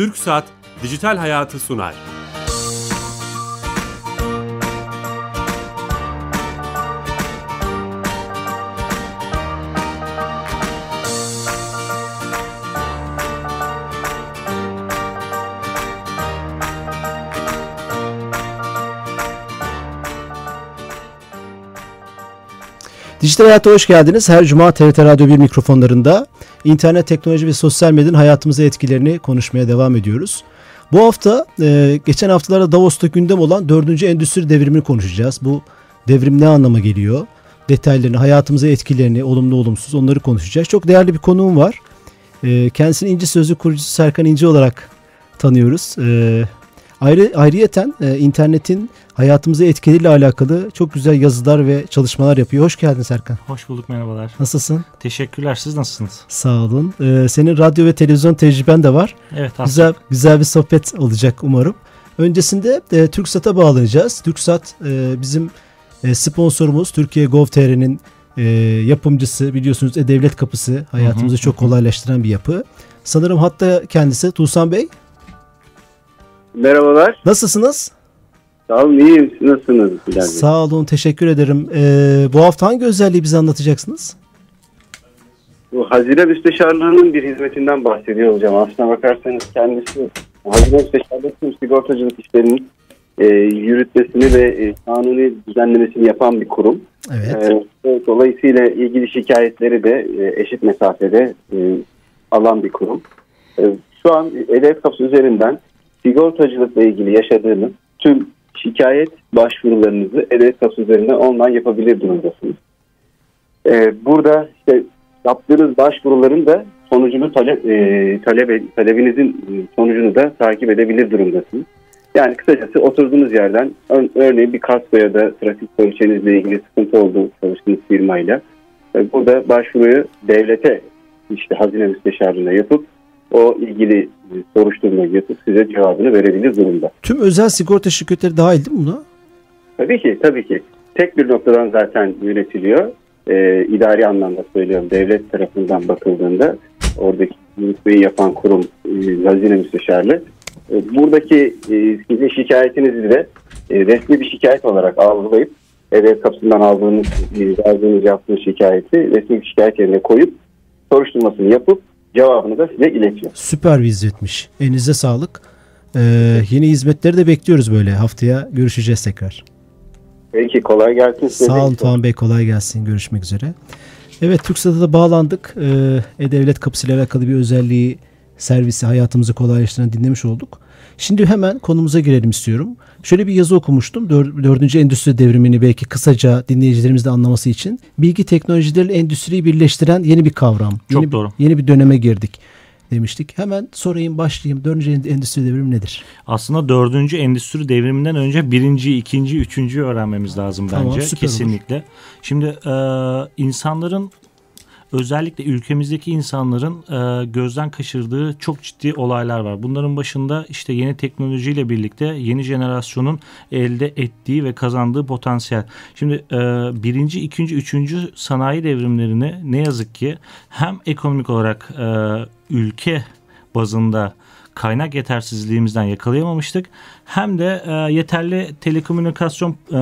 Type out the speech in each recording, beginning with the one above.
Türk Saat Dijital Hayatı sunar. Dijital Hayat'a hoş geldiniz. Her cuma TRT Radyo 1 mikrofonlarında internet, teknoloji ve sosyal medyanın hayatımıza etkilerini konuşmaya devam ediyoruz. Bu hafta e, geçen haftalarda Davos'ta gündem olan 4. Endüstri Devrimini konuşacağız. Bu devrim ne anlama geliyor? Detaylarını, hayatımıza etkilerini, olumlu olumsuz onları konuşacağız. Çok değerli bir konuğum var. E, kendisini İnci Sözlük kurucusu Serkan İnci olarak tanıyoruz. E, ayrı, ayrıyeten e, internetin hayatımıza etkileriyle alakalı çok güzel yazılar ve çalışmalar yapıyor. Hoş geldin Serkan. Hoş bulduk merhabalar. Nasılsın? Teşekkürler. Siz nasılsınız? Sağ olun. Ee, senin radyo ve televizyon tecrüben de var. Evet aslında. Güzel, güzel bir sohbet olacak umarım. Öncesinde e, TürkSat'a bağlanacağız. TürkSat e, bizim e, sponsorumuz. Türkiye Gov.tr'nin e, yapımcısı biliyorsunuz E-Devlet Kapısı hayatımızı hı hı, çok kolaylaştıran bir yapı. Sanırım hatta kendisi Tuğsan Bey. Merhabalar. Nasılsınız? Sağ olun iyiyim. Siz nasılsınız Bilal Sağ olun teşekkür ederim. Ee, bu hafta hangi özelliği bize anlatacaksınız? Bu Hazine Müsteşarlığı'nın bir hizmetinden bahsediyor olacağım. Aslına bakarsanız kendisi Hazine Müsteşarlığı tüm sigortacılık işlerinin e, yürütmesini ve e, kanuni düzenlemesini yapan bir kurum. Evet. E, dolayısıyla ilgili şikayetleri de e, eşit mesafede e, alan bir kurum. E, şu an EDF kapısı üzerinden sigortacılıkla ilgili yaşadığınız tüm şikayet başvurularınızı E-Devlet üzerinden online yapabilir durumdasınız. Ee, burada işte yaptığınız başvuruların da sonucunu talep, e, talep talebinizin sonucunu da takip edebilir durumdasınız. Yani kısacası oturduğunuz yerden örneğin bir kasko ya da trafik poliçenizle ilgili sıkıntı olduğu çalıştığınız firmayla e, burada başvuruyu devlete işte hazine müsteşarlığına yapıp o ilgili soruşturma yapıp size cevabını verebilir durumda. Tüm özel sigorta şirketleri dahil değil mi buna? Tabii ki, tabii ki. Tek bir noktadan zaten yönetiliyor. Ee, idari anlamda söylüyorum. Devlet tarafından bakıldığında oradaki yürütmeyi yapan kurum e, hazine müsteşarlığı. E, buradaki e, sizin şikayetinizi de e, resmi bir şikayet olarak algılayıp devlet kapısından aldığınız, e, aldığınız yaptığınız şikayeti resmi bir şikayet yerine koyup soruşturmasını yapıp cevabını da size iletiyor. Süper bir hizmetmiş. Elinize sağlık. Ee, yeni hizmetleri de bekliyoruz böyle. Haftaya görüşeceğiz tekrar. Peki kolay gelsin. Sağ olun Tuğan Bey kolay gelsin. Görüşmek üzere. Evet TürkSat'a da bağlandık. Ee, E-Devlet kapısıyla alakalı bir özelliği servisi hayatımızı kolaylaştıran dinlemiş olduk. Şimdi hemen konumuza girelim istiyorum. Şöyle bir yazı okumuştum. Dördüncü endüstri devrimini belki kısaca dinleyicilerimiz de anlaması için. Bilgi teknolojileri endüstriyi birleştiren yeni bir kavram. Çok yeni, doğru. Yeni bir döneme girdik demiştik. Hemen sorayım başlayayım. Dördüncü endüstri devrimi nedir? Aslında dördüncü endüstri devriminden önce birinci, ikinci, üçüncü öğrenmemiz lazım bence. Tamam, Kesinlikle. Olur. Şimdi e, insanların özellikle ülkemizdeki insanların e, gözden kaçırdığı çok ciddi olaylar var. Bunların başında işte yeni teknolojiyle birlikte yeni jenerasyonun elde ettiği ve kazandığı potansiyel. Şimdi e, birinci, ikinci, üçüncü sanayi devrimlerini ne yazık ki hem ekonomik olarak e, ülke bazında kaynak yetersizliğimizden yakalayamamıştık. Hem de e, yeterli telekomünikasyon e,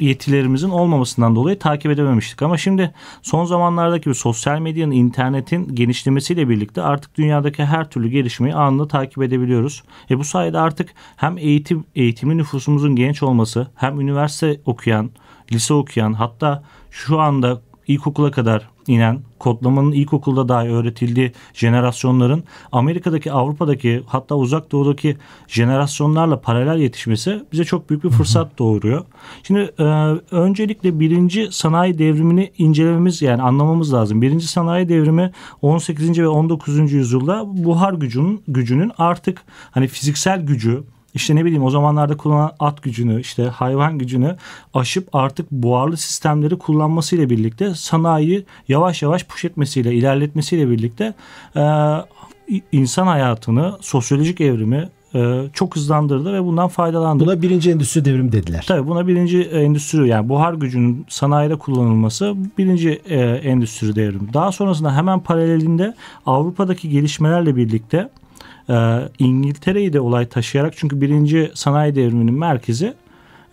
yetilerimizin olmamasından dolayı takip edememiştik. Ama şimdi son zamanlardaki gibi sosyal medyanın, internetin genişlemesiyle birlikte artık dünyadaki her türlü gelişmeyi anında takip edebiliyoruz. E bu sayede artık hem eğitim eğitimi nüfusumuzun genç olması, hem üniversite okuyan, lise okuyan, hatta şu anda ilkokula kadar inen kodlamanın ilkokulda dahi öğretildiği jenerasyonların Amerika'daki, Avrupa'daki hatta uzak doğudaki jenerasyonlarla paralel yetişmesi bize çok büyük bir fırsat doğuruyor. Şimdi e, öncelikle birinci sanayi devrimini incelememiz yani anlamamız lazım. Birinci sanayi devrimi 18. ve 19. yüzyılda buhar gücünün gücünün artık hani fiziksel gücü işte ne bileyim o zamanlarda kullanılan at gücünü işte hayvan gücünü aşıp artık buharlı sistemleri kullanmasıyla birlikte sanayi yavaş yavaş push etmesiyle ilerletmesiyle birlikte e, insan hayatını sosyolojik evrimi çok hızlandırdı ve bundan faydalandı. Buna birinci endüstri devrimi dediler. Tabii buna birinci endüstri yani buhar gücünün sanayide kullanılması birinci endüstri devrimi. Daha sonrasında hemen paralelinde Avrupa'daki gelişmelerle birlikte e, İngiltere'yi de olay taşıyarak çünkü birinci sanayi devriminin merkezi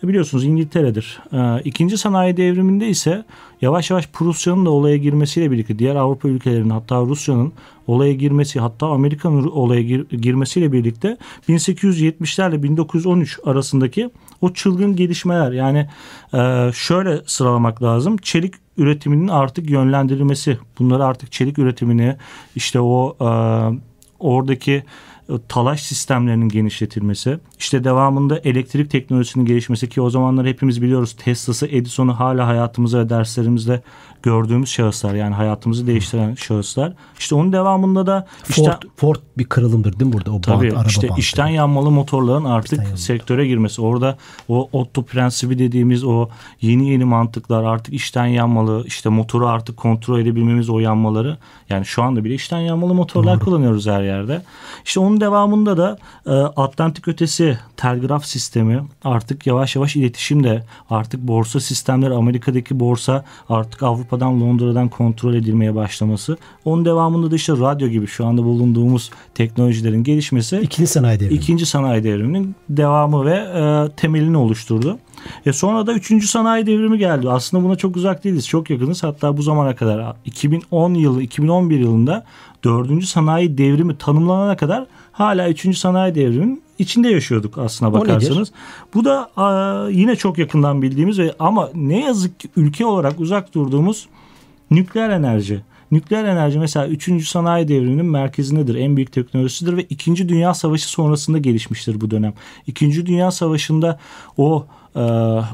biliyorsunuz İngiltere'dir. E, ikinci sanayi devriminde ise yavaş yavaş Prusya'nın da olaya girmesiyle birlikte diğer Avrupa ülkelerinin hatta Rusya'nın olaya girmesi hatta Amerika'nın olaya gir, girmesiyle birlikte 1870'lerle 1913 arasındaki o çılgın gelişmeler yani e, şöyle sıralamak lazım. Çelik üretiminin artık yönlendirilmesi. Bunları artık çelik üretimini işte o e, oradaki talaş sistemlerinin genişletilmesi, işte devamında elektrik teknolojisinin gelişmesi ki o zamanlar hepimiz biliyoruz Tesla'sı, Edison'u hala hayatımızda ve derslerimizde gördüğümüz şahıslar yani hayatımızı değiştiren şahıslar. İşte onun devamında da işte Ford, bir kırılımdır değil mi burada o tabii, bant, araba işte bantı. içten yanmalı motorların artık sektöre girmesi. Orada o Otto prensibi dediğimiz o yeni yeni mantıklar artık içten yanmalı işte motoru artık kontrol edebilmemiz o yanmaları. Yani şu anda bile içten yanmalı motorlar Doğru. kullanıyoruz her yerde. İşte onun devamında da e, Atlantik ötesi telgraf sistemi artık yavaş yavaş iletişim de artık borsa sistemleri Amerika'daki borsa artık Avrupa'dan Londra'dan kontrol edilmeye başlaması. Onun devamında da işte radyo gibi şu anda bulunduğumuz teknolojilerin gelişmesi. İkinci sanayi devrimi. İkinci sanayi devriminin devamı ve e, temelini oluşturdu. E sonra da üçüncü sanayi devrimi geldi. Aslında buna çok uzak değiliz. Çok yakınız. Hatta bu zamana kadar 2010 yılı 2011 yılında dördüncü sanayi devrimi tanımlanana kadar hala üçüncü sanayi devriminin içinde yaşıyorduk aslına bakarsanız. Bu da a, yine çok yakından bildiğimiz ve ama ne yazık ki ülke olarak uzak durduğumuz nükleer enerji. Nükleer enerji mesela 3. sanayi devriminin merkezindedir. En büyük teknolojisidir ve 2. Dünya Savaşı sonrasında gelişmiştir bu dönem. 2. Dünya Savaşı'nda o e,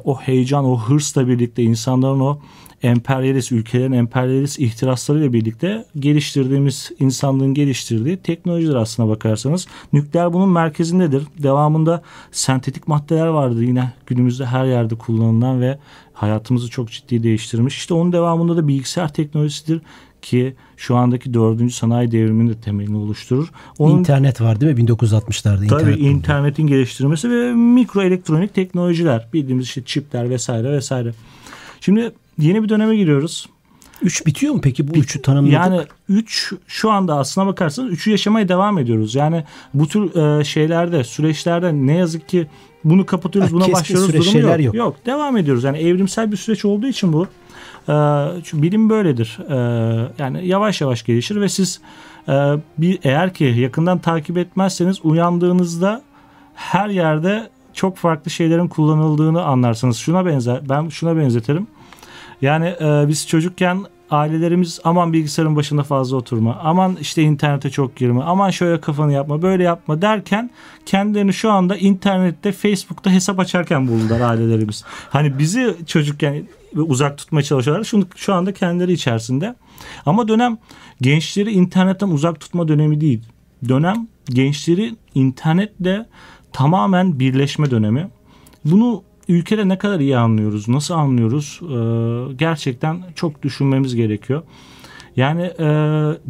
o heyecan, o hırsla birlikte insanların o emperyalist ülkelerin emperyalist ihtiraslarıyla birlikte geliştirdiğimiz insanlığın geliştirdiği teknolojiler aslına bakarsanız. Nükleer bunun merkezindedir. Devamında sentetik maddeler vardır yine günümüzde her yerde kullanılan ve hayatımızı çok ciddi değiştirmiş. İşte onun devamında da bilgisayar teknolojisidir ki şu andaki dördüncü sanayi devriminin de temelini oluşturur. Onun, İnternet var değil mi 1960'larda? Tabii internet internetin geliştirilmesi ve mikro elektronik teknolojiler bildiğimiz işte çipler vesaire vesaire. Şimdi yeni bir döneme giriyoruz. Üç bitiyor mu peki bu Bit, üçü tanımladık? Yani üç şu anda aslına bakarsanız üçü yaşamaya devam ediyoruz. Yani bu tür e, şeylerde süreçlerde ne yazık ki bunu kapatıyoruz ha, buna başlıyoruz durumu yok. yok. Yok devam ediyoruz. Yani evrimsel bir süreç olduğu için bu e, bilim böyledir. E, yani yavaş yavaş gelişir ve siz e, bir eğer ki yakından takip etmezseniz uyandığınızda her yerde çok farklı şeylerin kullanıldığını anlarsınız. Şuna benzer ben şuna benzetirim. Yani e, biz çocukken ailelerimiz aman bilgisayarın başında fazla oturma, aman işte internete çok girme, aman şöyle kafanı yapma, böyle yapma derken kendilerini şu anda internette, Facebook'ta hesap açarken buldular ailelerimiz. Hani bizi çocukken uzak tutmaya çalışıyorlar. Şunu şu anda kendileri içerisinde. Ama dönem gençleri internetten uzak tutma dönemi değil. Dönem gençleri internetle tamamen birleşme dönemi. Bunu ülkede ne kadar iyi anlıyoruz, nasıl anlıyoruz e, gerçekten çok düşünmemiz gerekiyor. Yani e,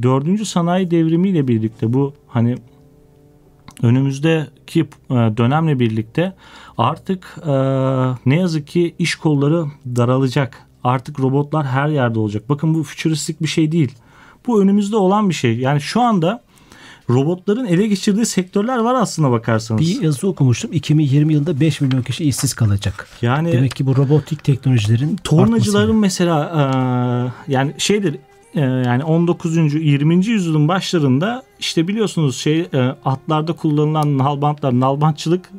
dördüncü sanayi devrimiyle birlikte bu hani önümüzdeki e, dönemle birlikte artık e, ne yazık ki iş kolları daralacak. Artık robotlar her yerde olacak. Bakın bu fütüristik bir şey değil. Bu önümüzde olan bir şey. Yani şu anda robotların ele geçirdiği sektörler var aslında bakarsanız. Bir yazı okumuştum. 2020 yılında 5 milyon kişi işsiz kalacak. Yani demek ki bu robotik teknolojilerin tornacıların mesela e, yani şeydir e, yani 19. 20. yüzyılın başlarında işte biliyorsunuz şey e, atlarda kullanılan nalbantlar, nalbantçılık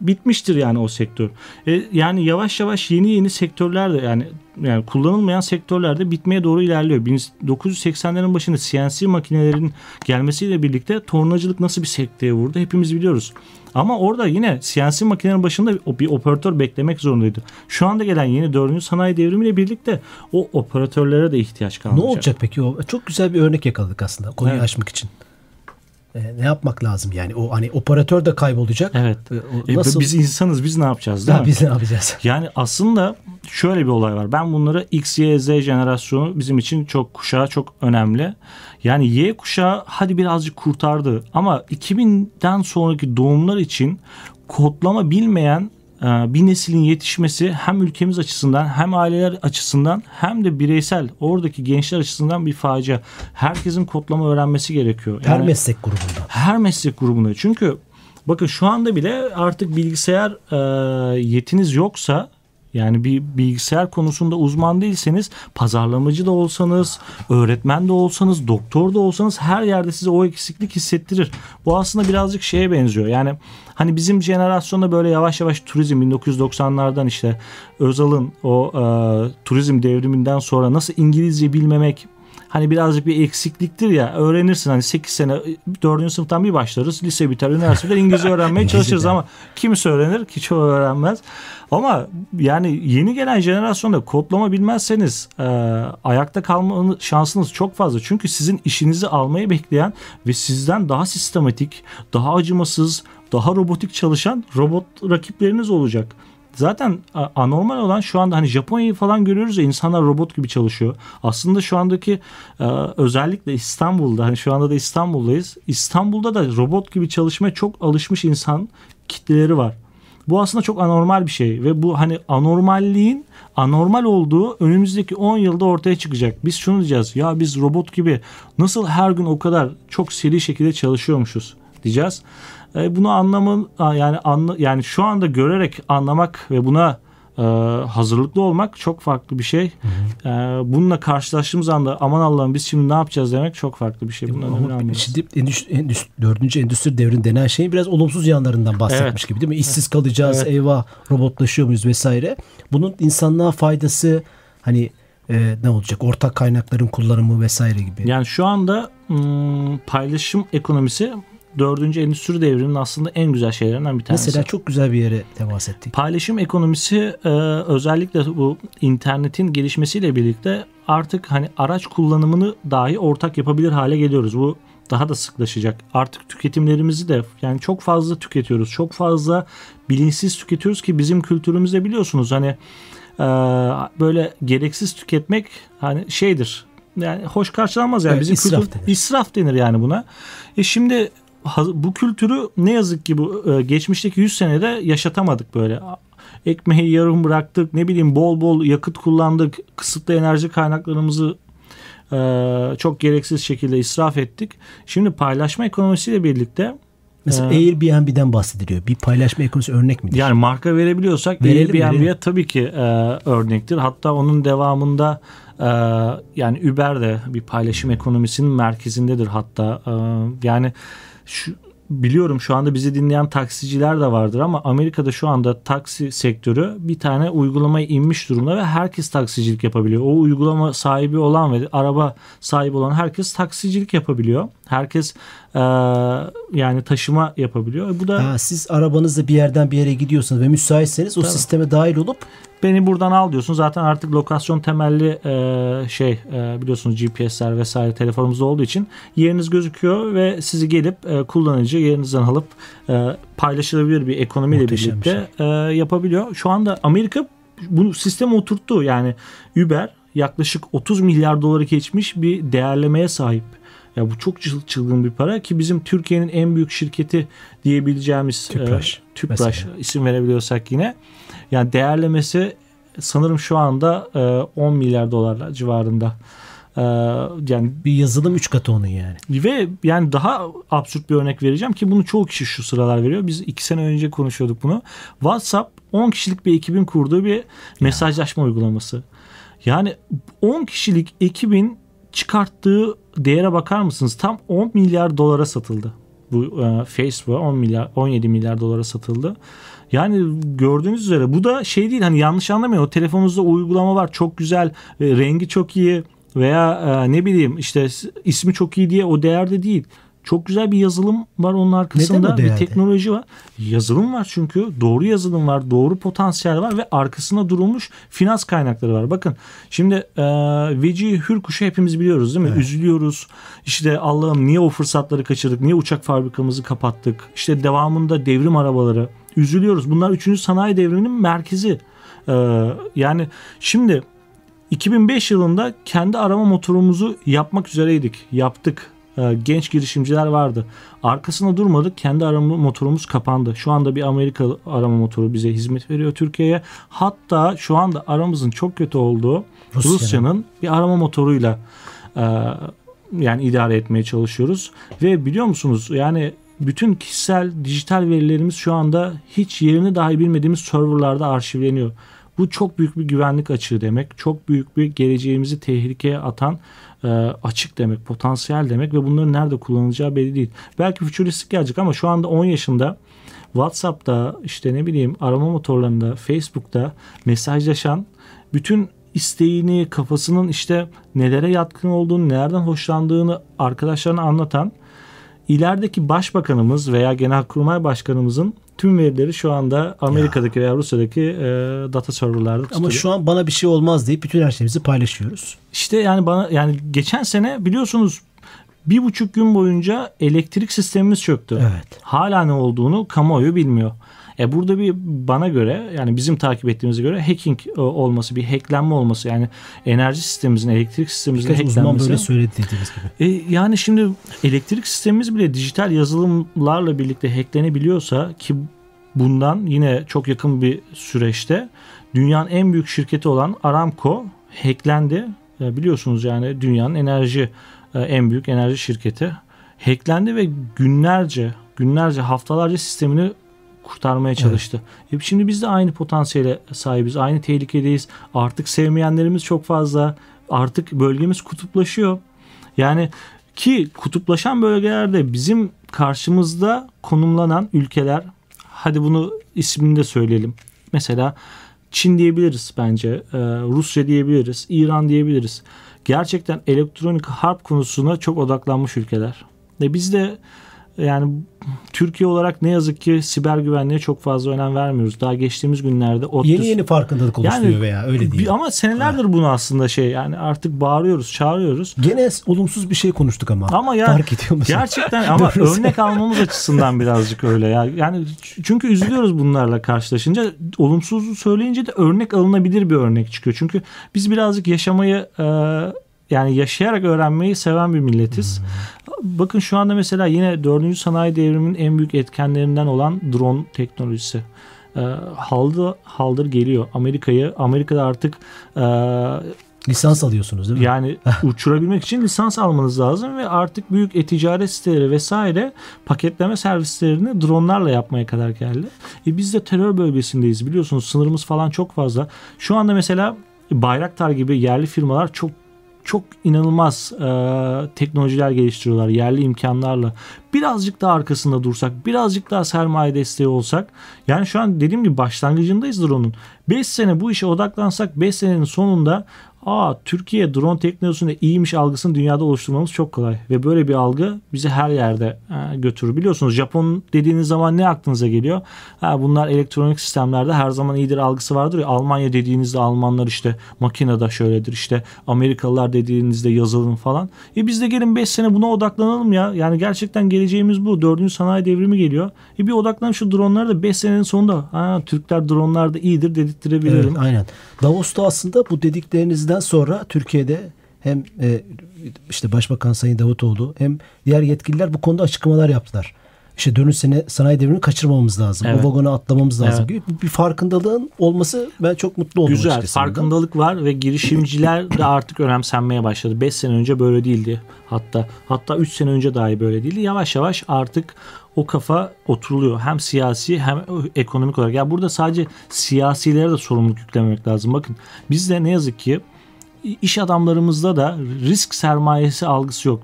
bitmiştir yani o sektör. E, yani yavaş yavaş yeni yeni sektörler de yani yani kullanılmayan sektörlerde bitmeye doğru ilerliyor. 1980'lerin başında CNC makinelerin gelmesiyle birlikte tornacılık nasıl bir sekteye vurdu hepimiz biliyoruz. Ama orada yine CNC makinelerin başında bir operatör beklemek zorundaydı. Şu anda gelen yeni 4. sanayi devrimiyle birlikte o operatörlere de ihtiyaç kalmayacak. Ne olacak peki o? Çok güzel bir örnek yakaladık aslında konuyu evet. açmak için e, ne yapmak lazım yani o hani operatör de kaybolacak. Evet. E, nasıl? E, biz insanız biz ne yapacağız değil ha, mi? Biz ne yapacağız? Yani aslında şöyle bir olay var. Ben bunları X, Y, Z jenerasyonu bizim için çok kuşağı çok önemli. Yani Y kuşağı hadi birazcık kurtardı ama 2000'den sonraki doğumlar için kodlama bilmeyen e, bir neslin yetişmesi hem ülkemiz açısından hem aileler açısından hem de bireysel oradaki gençler açısından bir facia. Herkesin kodlama öğrenmesi gerekiyor. Yani, her meslek grubunda. Her meslek grubunda. Çünkü bakın şu anda bile artık bilgisayar e, yetiniz yoksa yani bir bilgisayar konusunda uzman değilseniz pazarlamacı da olsanız, öğretmen de olsanız, doktor da olsanız her yerde size o eksiklik hissettirir. Bu aslında birazcık şeye benziyor. Yani hani bizim jenerasyonda böyle yavaş yavaş turizm 1990'lardan işte Özal'ın o e, turizm devriminden sonra nasıl İngilizce bilmemek hani birazcık bir eksikliktir ya öğrenirsin hani 8 sene 4. sınıftan bir başlarız lise biter üniversitede İngilizce öğrenmeye çalışırız ama kimse öğrenir ki çoğu öğrenmez ama yani yeni gelen jenerasyonda kodlama bilmezseniz e, ayakta kalma şansınız çok fazla çünkü sizin işinizi almayı bekleyen ve sizden daha sistematik daha acımasız daha robotik çalışan robot rakipleriniz olacak. Zaten anormal olan şu anda hani Japonya'yı falan görüyoruz ya insanlar robot gibi çalışıyor. Aslında şu andaki e, özellikle İstanbul'da hani şu anda da İstanbul'dayız. İstanbul'da da robot gibi çalışmaya çok alışmış insan kitleleri var. Bu aslında çok anormal bir şey ve bu hani anormalliğin anormal olduğu önümüzdeki 10 yılda ortaya çıkacak. Biz şunu diyeceğiz ya biz robot gibi nasıl her gün o kadar çok seri şekilde çalışıyormuşuz diyeceğiz. E, bunu anlamın yani anla, yani şu anda görerek anlamak ve buna e, hazırlıklı olmak çok farklı bir şey. Hı hı. E, bununla karşılaştığımız anda aman Allah'ım biz şimdi ne yapacağız demek çok farklı bir şey. Bundan Ama şimdi endüstri, endüstri, dördüncü endüstri devrin denen şeyin biraz olumsuz yanlarından bahsetmiş evet. gibi değil mi? İşsiz kalacağız, evet. eyvah robotlaşıyor muyuz vesaire. Bunun insanlığa faydası hani e, ne olacak? Ortak kaynakların kullanımı vesaire gibi. Yani şu anda ım, paylaşım ekonomisi dördüncü endüstri devriminin aslında en güzel şeylerinden bir tanesi. Mesela çok güzel bir yere temas ettik. Paylaşım ekonomisi e, özellikle bu internetin gelişmesiyle birlikte artık hani araç kullanımını dahi ortak yapabilir hale geliyoruz. Bu daha da sıklaşacak. Artık tüketimlerimizi de yani çok fazla tüketiyoruz. Çok fazla bilinçsiz tüketiyoruz ki bizim kültürümüzde biliyorsunuz hani e, böyle gereksiz tüketmek hani şeydir. Yani hoş karşılanmaz yani evet, bizim israf kültür denir. israf denir yani buna. E şimdi bu kültürü ne yazık ki bu e, geçmişteki 100 senede yaşatamadık böyle. Ekmeği yarım bıraktık, ne bileyim bol bol yakıt kullandık, kısıtlı enerji kaynaklarımızı e, çok gereksiz şekilde israf ettik. Şimdi paylaşma ekonomisiyle birlikte Mesela ee, Airbnb'den bahsediliyor. Bir paylaşma ekonomisi örnek midir? Yani marka verebiliyorsak Airbnb'ye tabii ki e, örnektir. Hatta onun devamında e, yani Uber de bir paylaşım ekonomisinin merkezindedir hatta. E, yani şu, biliyorum şu anda bizi dinleyen taksiciler de vardır ama Amerika'da şu anda taksi sektörü bir tane uygulamaya inmiş durumda ve herkes taksicilik yapabiliyor. O uygulama sahibi olan ve araba sahibi olan herkes taksicilik yapabiliyor. Herkes e, yani taşıma yapabiliyor. Bu da ha, siz arabanızla bir yerden bir yere gidiyorsanız ve müsaitseniz o Tabii. sisteme dahil olup beni buradan al diyorsun. Zaten artık lokasyon temelli e, şey e, biliyorsunuz GPS'ler vesaire telefonumuzda olduğu için yeriniz gözüküyor ve sizi gelip e, kullanıcı yerinizden alıp e, paylaşılabilir bir ekonomiyle Muhteşem birlikte şey. e, yapabiliyor. Şu anda Amerika bu sistemi oturttu. Yani Uber yaklaşık 30 milyar doları geçmiş bir değerlemeye sahip. Ya bu çok çılgın bir para ki bizim Türkiye'nin en büyük şirketi diyebileceğimiz Tüpraş, e, Tüpraş isim verebiliyorsak yine. Yani değerlemesi sanırım şu anda e, 10 milyar dolarlar civarında. E, yani bir yazılım 3 katı onun yani. Ve yani daha absürt bir örnek vereceğim ki bunu çoğu kişi şu sıralar veriyor. Biz 2 sene önce konuşuyorduk bunu. WhatsApp 10 kişilik bir ekibin kurduğu bir mesajlaşma ya. uygulaması. Yani 10 kişilik ekibin çıkarttığı değere bakar mısınız? Tam 10 milyar dolara satıldı. Bu e, Facebook 10 milyar 17 milyar dolara satıldı. Yani gördüğünüz üzere bu da şey değil hani yanlış anlamayın o telefonunuzda uygulama var çok güzel e, rengi çok iyi veya e, ne bileyim işte ismi çok iyi diye o değerde değil. Çok güzel bir yazılım var onun arkasında. Bir teknoloji var. Yazılım var çünkü. Doğru yazılım var. Doğru potansiyel var ve arkasında durulmuş finans kaynakları var. Bakın şimdi e, Veci Hürkuş'u hepimiz biliyoruz değil mi? Evet. Üzülüyoruz. İşte Allah'ım niye o fırsatları kaçırdık? Niye uçak fabrikamızı kapattık? İşte devamında devrim arabaları. Üzülüyoruz. Bunlar 3. sanayi devriminin merkezi. E, yani şimdi 2005 yılında kendi arama motorumuzu yapmak üzereydik. Yaptık genç girişimciler vardı. Arkasında durmadık. Kendi arama motorumuz kapandı. Şu anda bir Amerikalı arama motoru bize hizmet veriyor Türkiye'ye. Hatta şu anda aramızın çok kötü olduğu Rusya. Rusya'nın bir arama motoruyla e, yani idare etmeye çalışıyoruz. Ve biliyor musunuz yani bütün kişisel dijital verilerimiz şu anda hiç yerini dahi bilmediğimiz serverlarda arşivleniyor. Bu çok büyük bir güvenlik açığı demek. Çok büyük bir geleceğimizi tehlikeye atan e, açık demek, potansiyel demek ve bunların nerede kullanılacağı belli değil. Belki fütüristik gelecek ama şu anda 10 yaşında WhatsApp'ta işte ne bileyim arama motorlarında, Facebook'ta mesajlaşan bütün isteğini, kafasının işte nelere yatkın olduğunu, nereden hoşlandığını arkadaşlarına anlatan ilerideki başbakanımız veya genelkurmay başkanımızın tüm verileri şu anda Amerika'daki ya. veya Rusya'daki e, data serverlarda tutuluyor. Ama şu an bana bir şey olmaz deyip bütün her şeyimizi paylaşıyoruz. İşte yani bana yani geçen sene biliyorsunuz bir buçuk gün boyunca elektrik sistemimiz çöktü. Evet. Hala ne olduğunu kamuoyu bilmiyor. E burada bir bana göre yani bizim takip ettiğimize göre hacking e, olması, bir hacklenme olması yani enerji sistemimizin, elektrik sistemimizin Birkaç hacklenmesi. uzman böyle söyledi dediğiniz gibi. E, yani şimdi elektrik sistemimiz bile dijital yazılımlarla birlikte hacklenebiliyorsa ki bundan yine çok yakın bir süreçte dünyanın en büyük şirketi olan Aramco hacklendi. E, biliyorsunuz yani dünyanın enerji e, en büyük enerji şirketi hacklendi ve günlerce günlerce haftalarca sistemini kurtarmaya çalıştı. Evet. Şimdi biz de aynı potansiyele sahibiz. Aynı tehlikedeyiz. Artık sevmeyenlerimiz çok fazla. Artık bölgemiz kutuplaşıyor. Yani ki kutuplaşan bölgelerde bizim karşımızda konumlanan ülkeler hadi bunu ismini de söyleyelim. Mesela Çin diyebiliriz bence. Ee, Rusya diyebiliriz. İran diyebiliriz. Gerçekten elektronik harp konusuna çok odaklanmış ülkeler. Ve biz de yani Türkiye olarak ne yazık ki siber güvenliğe çok fazla önem vermiyoruz. Daha geçtiğimiz günlerde ODTÜ... Yeni yeni farkındalık oluşturuyor yani, veya öyle değil. Ama senelerdir ha. bunu aslında şey yani artık bağırıyoruz, çağırıyoruz. Gene olumsuz bir şey konuştuk ama. Ama ya Fark ediyor musun? Gerçekten ama örnek almamız açısından birazcık öyle ya. Yani çünkü üzülüyoruz bunlarla karşılaşınca. Olumsuzu söyleyince de örnek alınabilir bir örnek çıkıyor. Çünkü biz birazcık yaşamayı e, yani yaşayarak öğrenmeyi seven bir milletiz. Hmm. Bakın şu anda mesela yine 4. sanayi devriminin en büyük etkenlerinden olan drone teknolojisi. E, haldır, haldır geliyor. Amerika'yı Amerika'da artık e, lisans alıyorsunuz değil mi? Yani uçurabilmek için lisans almanız lazım ve artık büyük e-ticaret siteleri vesaire paketleme servislerini dronlarla yapmaya kadar geldi. E biz de terör bölgesindeyiz biliyorsunuz sınırımız falan çok fazla. Şu anda mesela Bayraktar gibi yerli firmalar çok çok inanılmaz e, teknolojiler geliştiriyorlar yerli imkanlarla. Birazcık daha arkasında dursak, birazcık daha sermaye desteği olsak. Yani şu an dediğim gibi başlangıcındayızdır onun. 5 sene bu işe odaklansak 5 senenin sonunda aa Türkiye drone teknolojisinde iyiymiş algısını dünyada oluşturmamız çok kolay. Ve böyle bir algı bizi her yerde e, götürür. Biliyorsunuz Japon dediğiniz zaman ne aklınıza geliyor? Ha, bunlar elektronik sistemlerde her zaman iyidir algısı vardır ya. Almanya dediğinizde Almanlar işte makinede şöyledir işte Amerikalılar dediğinizde yazılım falan. E biz de gelin 5 sene buna odaklanalım ya. Yani gerçekten geleceğimiz bu. Dördüncü sanayi devrimi geliyor. E bir odaklan şu dronlara da 5 senenin sonunda ha, Türkler dronlarda iyidir dedirttirebilelim. Evet, aynen. Davos'ta aslında bu dediklerinizden Seçimden sonra Türkiye'de hem e, işte Başbakan Sayın Davutoğlu hem diğer yetkililer bu konuda açıklamalar yaptılar. İşte dönüş sene sanayi devrini kaçırmamamız lazım. Evet. O vagona atlamamız lazım evet. gibi bir farkındalığın olması ben çok mutlu oldum. Güzel farkındalık var ve girişimciler de artık önemsenmeye başladı. 5 sene önce böyle değildi. Hatta hatta 3 sene önce dahi böyle değildi. Yavaş yavaş artık o kafa oturuluyor. Hem siyasi hem ekonomik olarak. Ya yani burada sadece siyasilere de sorumluluk yüklememek lazım. Bakın bizde ne yazık ki iş adamlarımızda da risk sermayesi algısı yok.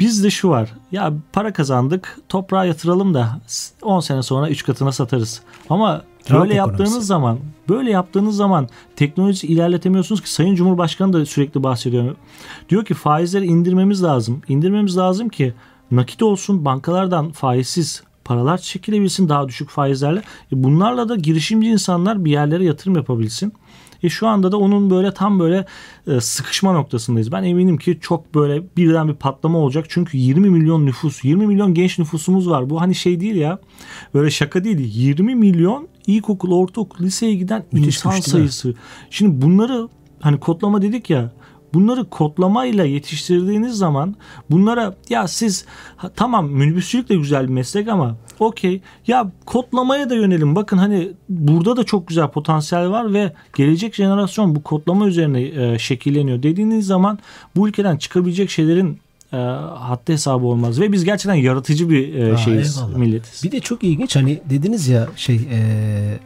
Bizde şu var. Ya para kazandık, toprağa yatıralım da 10 sene sonra 3 katına satarız. Ama böyle yaptığınız zaman, böyle yaptığınız zaman teknoloji ilerletemiyorsunuz ki Sayın Cumhurbaşkanı da sürekli bahsediyor. Diyor ki faizleri indirmemiz lazım. İndirmemiz lazım ki nakit olsun, bankalardan faizsiz paralar çekilebilsin daha düşük faizlerle. E bunlarla da girişimci insanlar bir yerlere yatırım yapabilsin. E şu anda da onun böyle tam böyle e, sıkışma noktasındayız. Ben eminim ki çok böyle birden bir patlama olacak. Çünkü 20 milyon nüfus, 20 milyon genç nüfusumuz var. Bu hani şey değil ya. Böyle şaka değil. 20 milyon ilkokul, ortaokul, liseye giden Müthiş insan sayısı. Şimdi bunları hani kodlama dedik ya bunları kodlamayla yetiştirdiğiniz zaman bunlara ya siz ha, tamam minibüsçülük de güzel bir meslek ama okey ya kodlamaya da yönelim. Bakın hani burada da çok güzel potansiyel var ve gelecek jenerasyon bu kodlama üzerine e, şekilleniyor dediğiniz zaman bu ülkeden çıkabilecek şeylerin e, haddi hesabı olmaz ve biz gerçekten yaratıcı bir e, Aa, şeyiz eyvallah. milletiz. Bir de çok ilginç hani dediniz ya şey e,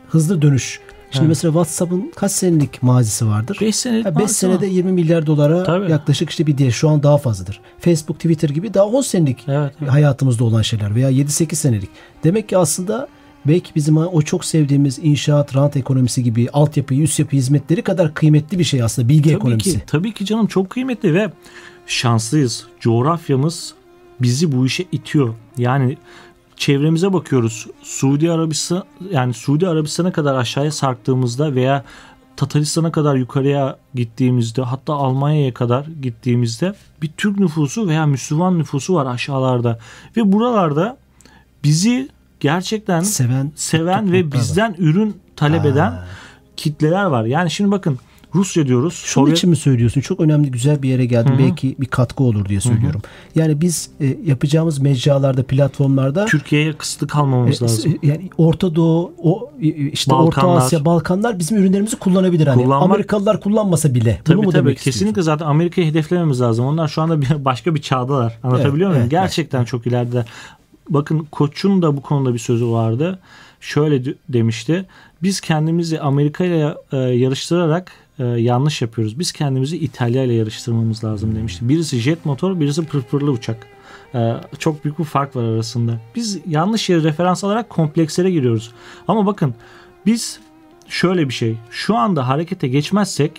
hızlı dönüş. Şimdi Evet. mesela WhatsApp'ın kaç senelik mazisi vardır? 5 senelik 5 varsa- senede 20 milyar dolara Tabii. yaklaşık işte bir diye şu an daha fazladır. Facebook, Twitter gibi daha 10 senelik Evet, evet. hayatımızda olan şeyler veya 7-8 senelik. Demek ki aslında belki bizim o çok sevdiğimiz inşaat, rant ekonomisi gibi altyapı, üst yapı hizmetleri kadar kıymetli bir şey aslında bilgi Tabii ekonomisi. ki, tabii ki canım çok kıymetli ve şanslıyız. Coğrafyamız bizi bu işe itiyor. Yani çevremize bakıyoruz. Suudi Arabistan yani Suudi Arabistan'a kadar aşağıya sarktığımızda veya Tataristan'a kadar yukarıya gittiğimizde hatta Almanya'ya kadar gittiğimizde bir Türk nüfusu veya Müslüman nüfusu var aşağılarda ve buralarda bizi gerçekten Seven, seven ve topluluklar var. bizden ürün talep eden Ha. kitleler var. Yani şimdi bakın Rusya diyoruz. Şunun Sovyet- için mi söylüyorsun? Çok önemli güzel bir yere geldim. Hı hı. Belki bir katkı olur diye söylüyorum. Yani biz e, yapacağımız mecralarda, platformlarda Türkiye'ye kısıtlı kalmamamız e, lazım. s- yani Orta Doğu, o e, işte Balkanlar. Orta Asya, Balkanlar bizim ürünlerimizi kullanabilir hani. Kullanmak- Amerikalılar kullanmasa bile. Bunu Tabii mu tabii demek kesinlikle istiyorsun? zaten Amerika'yı hedeflememiz lazım. Onlar şu anda bir, başka bir çağdalar. Anlatabiliyor Evet, muyum? evet, Gerçekten çok ileride. Bakın Koç'un da bu konuda bir sözü vardı. Şöyle de- demişti. Biz kendimizi Amerika ile e, yarıştırarak e, yanlış yapıyoruz. Biz kendimizi İtalya ile yarıştırmamız lazım demişti. Birisi jet motor, birisi pırpırlı uçak. E, çok büyük bir fark var arasında. Biz yanlış yere referans alarak komplekslere giriyoruz. Ama bakın biz şöyle bir şey. Şu anda harekete geçmezsek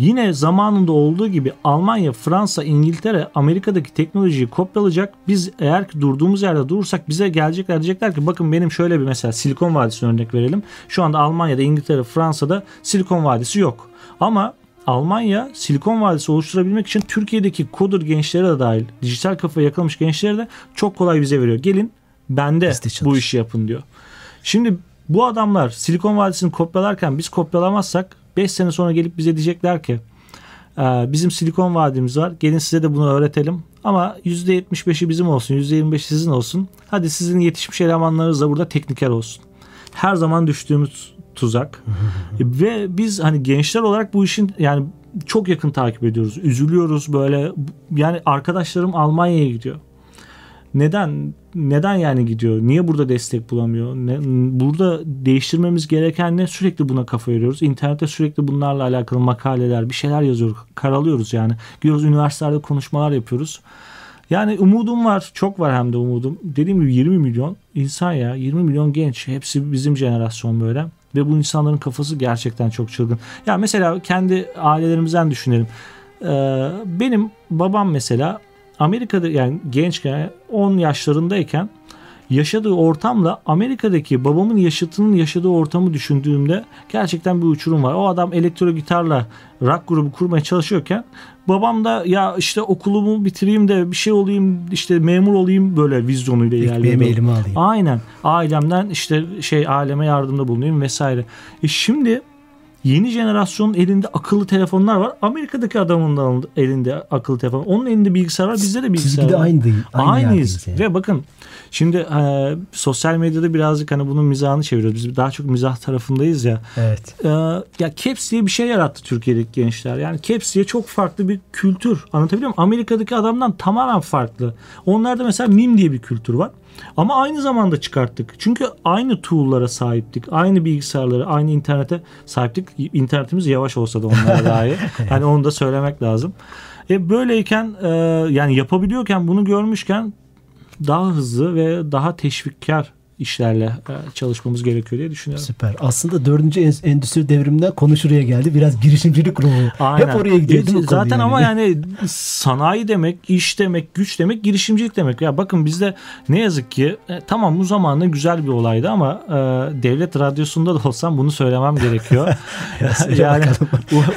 Yine zamanında olduğu gibi Almanya, Fransa, İngiltere Amerika'daki teknolojiyi kopyalayacak. Biz eğer ki durduğumuz yerde durursak bize gelecekler diyecekler ki bakın benim şöyle bir mesela Silikon Vadisi örnek verelim. Şu anda Almanya'da, İngiltere, Fransa'da Silikon Vadisi yok. Ama Almanya Silikon Vadisi oluşturabilmek için Türkiye'deki coder gençlere de dahil dijital kafaya yakalamış gençlere de çok kolay vize veriyor. Gelin bende bu işi yapın diyor. Şimdi bu adamlar Silikon Vadisi'ni kopyalarken biz kopyalamazsak 5 sene sonra gelip bize diyecekler ki "Ee, bizim Silikon Vadimiz var. Gelin size de bunu öğretelim. Ama %75'i bizim olsun, %25'i sizin olsun. Hadi sizin yetişmiş elemanlarınız da burada tekniker olsun. Her zaman düştüğümüz tuzak. Ve biz hani gençler olarak bu işin yani çok yakın takip ediyoruz. Üzülüyoruz böyle. Yani arkadaşlarım Almanya'ya gidiyor. Neden? Neden yani gidiyor? Niye burada destek bulamıyor? Ne, burada değiştirmemiz gereken ne? Sürekli buna kafa yoruyoruz. İnternette sürekli bunlarla alakalı makaleler, bir şeyler yazıyoruz. Karalıyoruz yani. Gidiyoruz üniversitelerde konuşmalar yapıyoruz. Yani umudum var. Çok var hem de umudum. Dediğim gibi 20 milyon insan ya. 20 milyon genç. Hepsi bizim jenerasyon böyle. Ve bu insanların kafası gerçekten çok çılgın. Ya mesela kendi ailelerimizden düşünelim. Ee, benim babam mesela Amerika'da yani gençken 10 yaşlarındayken yaşadığı ortamla Amerika'daki babamın yaşıtının yaşadığı ortamı düşündüğümde gerçekten bir uçurum var. O adam elektro gitarla rock grubu kurmaya çalışıyorken babam da ya işte okulumu bitireyim de bir şey olayım işte memur olayım böyle vizyonuyla ilerliyordu. elime alayım. Aynen. Ailemden işte şey aileme yardımda bulunayım vesaire. E şimdi yeni jenerasyonun elinde akıllı telefonlar var. Amerika'daki adamın da elinde akıllı telefon. Onun elinde bilgisayar var. Bizde de bilgisayar Çizgide var. aynı değil. Aynı Aynıyız. yani. Ve bakın şimdi e, sosyal medyada birazcık hani bunun mizahını çeviriyoruz. Biz daha çok mizah tarafındayız ya. Evet. E, ya Caps diye bir şey yarattı Türkiye'deki gençler. Yani Caps diye çok farklı bir kültür. Anlatabiliyor muyum? Amerika'daki adamdan tamamen farklı. Onlarda mesela mim diye bir kültür var. Ama aynı zamanda çıkarttık. Çünkü aynı tool'lara sahiptik. Aynı bilgisayarlara, aynı internete sahiptik. İnternetimiz yavaş olsa da onlara dahi. hani onu da söylemek lazım. E böyleyken e, yani yapabiliyorken bunu görmüşken daha hızlı ve daha teşvikkar işlerle e, çalışmamız gerekiyor diye düşünüyorum. Süper. Aslında dördüncü en- endüstri devriminden konu şuraya geldi. Biraz girişimcilik ruhu. Aynen. Hep oraya gidiyor değil mi E, Zaten ama yani sanayi demek, iş demek, güç demek, girişimcilik demek. Ya bakın bizde ne yazık ki e, tamam bu zamanla güzel bir olaydı ama e, devlet radyosunda da olsam bunu söylemem gerekiyor. yani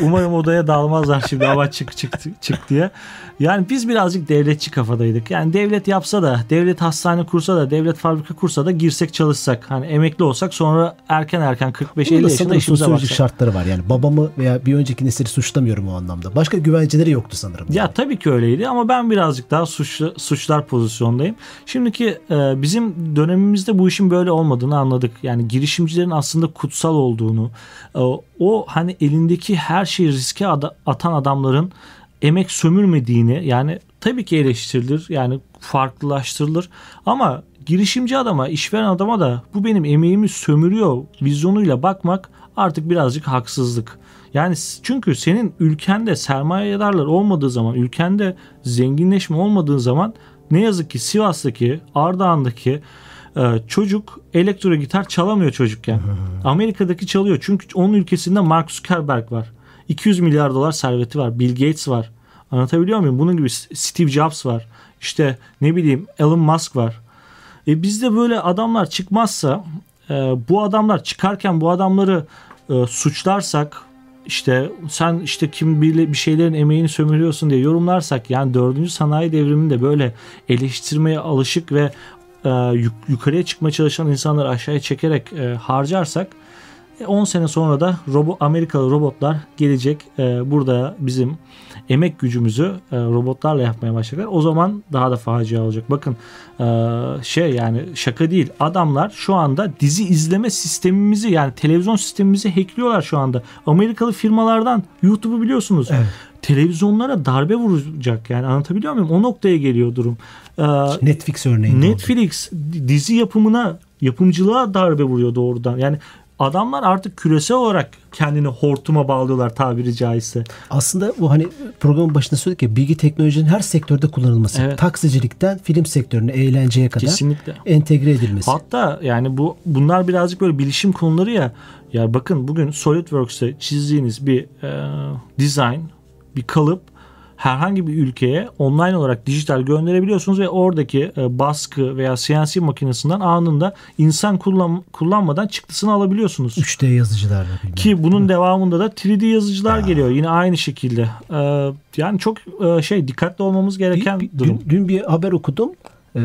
umarım odaya dalmazlar şimdi hava çık çık çık diye. Yani biz birazcık devletçi kafadaydık. Yani devlet yapsa da, devlet hastane kursa da, devlet fabrika kursa da girsin girsek çalışsak hani emekli olsak sonra erken erken 45-50 yaşında işimize baksak. şartları var yani babamı veya bir önceki nesili suçlamıyorum o anlamda. Başka güvenceleri yoktu sanırım. Ya yani. tabii ki öyleydi ama ben birazcık daha suçlu, suçlar pozisyondayım. Şimdiki e, bizim dönemimizde bu işin böyle olmadığını anladık. Yani girişimcilerin aslında kutsal olduğunu e, o hani elindeki her şeyi riske atan adamların emek sömürmediğini yani tabii ki eleştirilir yani farklılaştırılır ama girişimci adama işveren adama da bu benim emeğimi sömürüyor vizyonuyla bakmak artık birazcık haksızlık. Yani çünkü senin ülkende sermayedarlar olmadığı zaman, ülkende zenginleşme olmadığı zaman ne yazık ki Sivas'taki, Ardahan'daki e, çocuk elektro gitar çalamıyor çocukken. Amerika'daki çalıyor çünkü onun ülkesinde Mark Zuckerberg var. 200 milyar dolar serveti var. Bill Gates var. Anlatabiliyor muyum? Bunun gibi Steve Jobs var. İşte ne bileyim Elon Musk var. E bizde böyle adamlar çıkmazsa e, bu adamlar çıkarken bu adamları e, suçlarsak işte sen işte kim bir, bir şeylerin emeğini sömürüyorsun diye yorumlarsak yani dördüncü sanayi devriminde böyle eleştirmeye alışık ve e, yuk, yukarıya çıkmaya çalışan insanları aşağıya çekerek e, harcarsak 10 sene sonra da robo, Amerikalı robotlar gelecek e, burada bizim emek gücümüzü e, robotlarla yapmaya başlayacaklar. O zaman daha da facia olacak. Bakın e, şey yani şaka değil. Adamlar şu anda dizi izleme sistemimizi yani televizyon sistemimizi hackliyorlar şu anda. Amerikalı firmalardan YouTube'u biliyorsunuz. Evet. Televizyonlara darbe vuracak yani anlatabiliyor muyum? O noktaya geliyor durum. Ee, Netflix örneği. Netflix dizi yapımına yapımcılığa darbe vuruyor doğrudan. Yani adamlar artık küresel olarak kendini hortuma bağlıyorlar tabiri caizse. Aslında bu hani programın başında söyledik ya bilgi teknolojinin her sektörde kullanılması. Evet. Taksicilikten film sektörüne, eğlenceye kadar Kesinlikle. entegre edilmesi. Hatta yani bu bunlar birazcık böyle bilişim konuları ya. Ya bakın bugün SolidWorks'te çizdiğiniz bir e, design, bir kalıp herhangi bir ülkeye online olarak dijital gönderebiliyorsunuz ve oradaki e, baskı veya CNC makinesinden anında insan kullan, kullanmadan çıktısını alabiliyorsunuz. 3D yazıcılarla. Ki bunun devamında da 3D yazıcılar ya. geliyor yine aynı şekilde. Ee, yani çok e, şey dikkatli olmamız gereken bir, durum. Dün, dün bir haber okudum.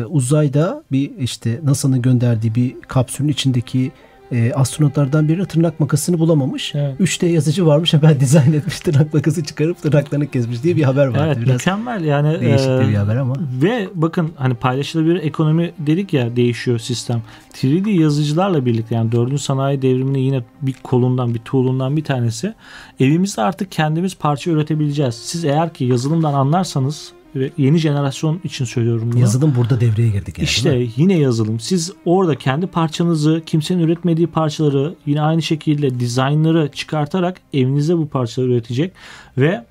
Uzayda bir işte NASA'nın gönderdiği bir kapsülün içindeki e, astronotlardan biri tırnak makasını bulamamış. Evet. 3D yazıcı varmış hemen dizayn etmiş tırnak makası çıkarıp tırnaklarını kesmiş diye bir haber vardı. Evet Biraz mükemmel yani. Değişik e, bir haber ama. Ve bakın hani paylaşılabilir ekonomi dedik ya değişiyor sistem. 3D yazıcılarla birlikte yani 4. sanayi devriminin yine bir kolundan bir tool'undan bir tanesi. Evimizde artık kendimiz parça üretebileceğiz. Siz eğer ki yazılımdan anlarsanız ve yeni jenerasyon için söylüyorum bunu. Yazılım burada devreye girdik yani. İşte yine yazılım. Siz orada kendi parçanızı, kimsenin üretmediği parçaları yine aynı şekilde dizaynları çıkartarak evinizde bu parçaları üretecek ve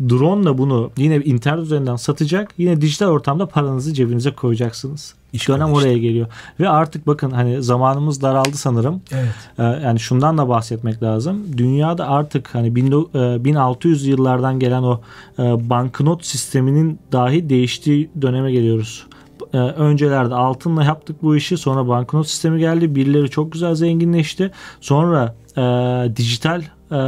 drone ile bunu yine internet üzerinden satacak. Yine dijital ortamda paranızı cebinize koyacaksınız. İş Dönem işte. oraya geliyor. Ve artık bakın hani zamanımız daraldı sanırım. Evet. Ee, yani şundan da bahsetmek lazım. Dünyada artık hani 1600 e, yıllardan gelen o e, banknot sisteminin dahi değiştiği döneme geliyoruz. Ee, öncelerde altınla yaptık bu işi. Sonra banknot sistemi geldi. Birileri çok güzel zenginleşti. Sonra e, dijital e,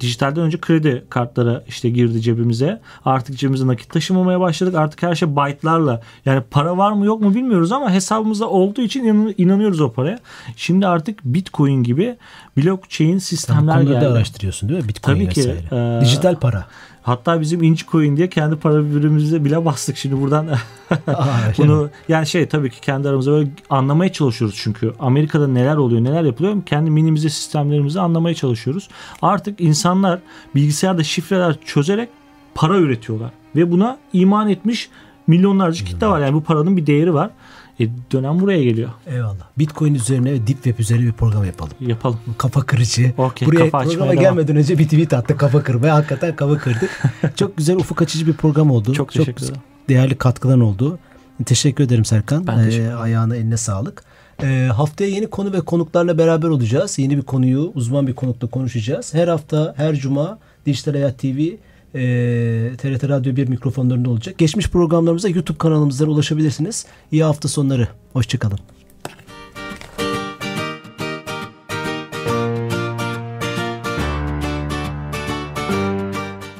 dijitalden önce kredi kartları işte girdi cebimize. Artık cebimize nakit taşımamaya başladık. Artık her şey byte'larla. Yani para var mı yok mu bilmiyoruz ama hesabımızda olduğu için inan, inanıyoruz o paraya. Şimdi artık Bitcoin gibi blockchain sistemler Sen geldi. araştırıyorsun değil mi? Bitcoin Tabii ki. E, Dijital para. Hatta bizim inci coin diye kendi para birimimize bile bastık. Şimdi buradan bunu yani şey tabii ki kendi aramızda böyle anlamaya çalışıyoruz çünkü Amerika'da neler oluyor neler yapılıyor kendi minimize sistemlerimizi anlamaya çalışıyoruz. Artık insanlar bilgisayarda şifreler çözerek para üretiyorlar ve buna iman etmiş milyonlarca kitle var. Yani bu paranın bir değeri var. E, dönem buraya geliyor. Eyvallah. Bitcoin üzerine ve Deep Web üzerine bir program yapalım. Yapalım. Kafa kırıcı. Okay, buraya kafa programa gelmeden devam. önce bir tweet attı kafa kırmaya. Hakikaten kafa kırdık. Çok güzel ufuk açıcı bir program oldu. Çok teşekkür ederim. değerli katkıdan oldu. Teşekkür ederim Serkan. Ben teşekkür ederim. Ee, ayağına eline sağlık. Ee, haftaya yeni konu ve konuklarla beraber olacağız. Yeni bir konuyu uzman bir konukla konuşacağız. Her hafta her cuma Dijital Hayat TV e, TRT Radyo 1 mikrofonlarında olacak. Geçmiş programlarımıza YouTube kanalımızdan ulaşabilirsiniz. İyi hafta sonları. Hoşçakalın.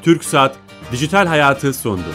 Türk Saat Dijital Hayatı sondu.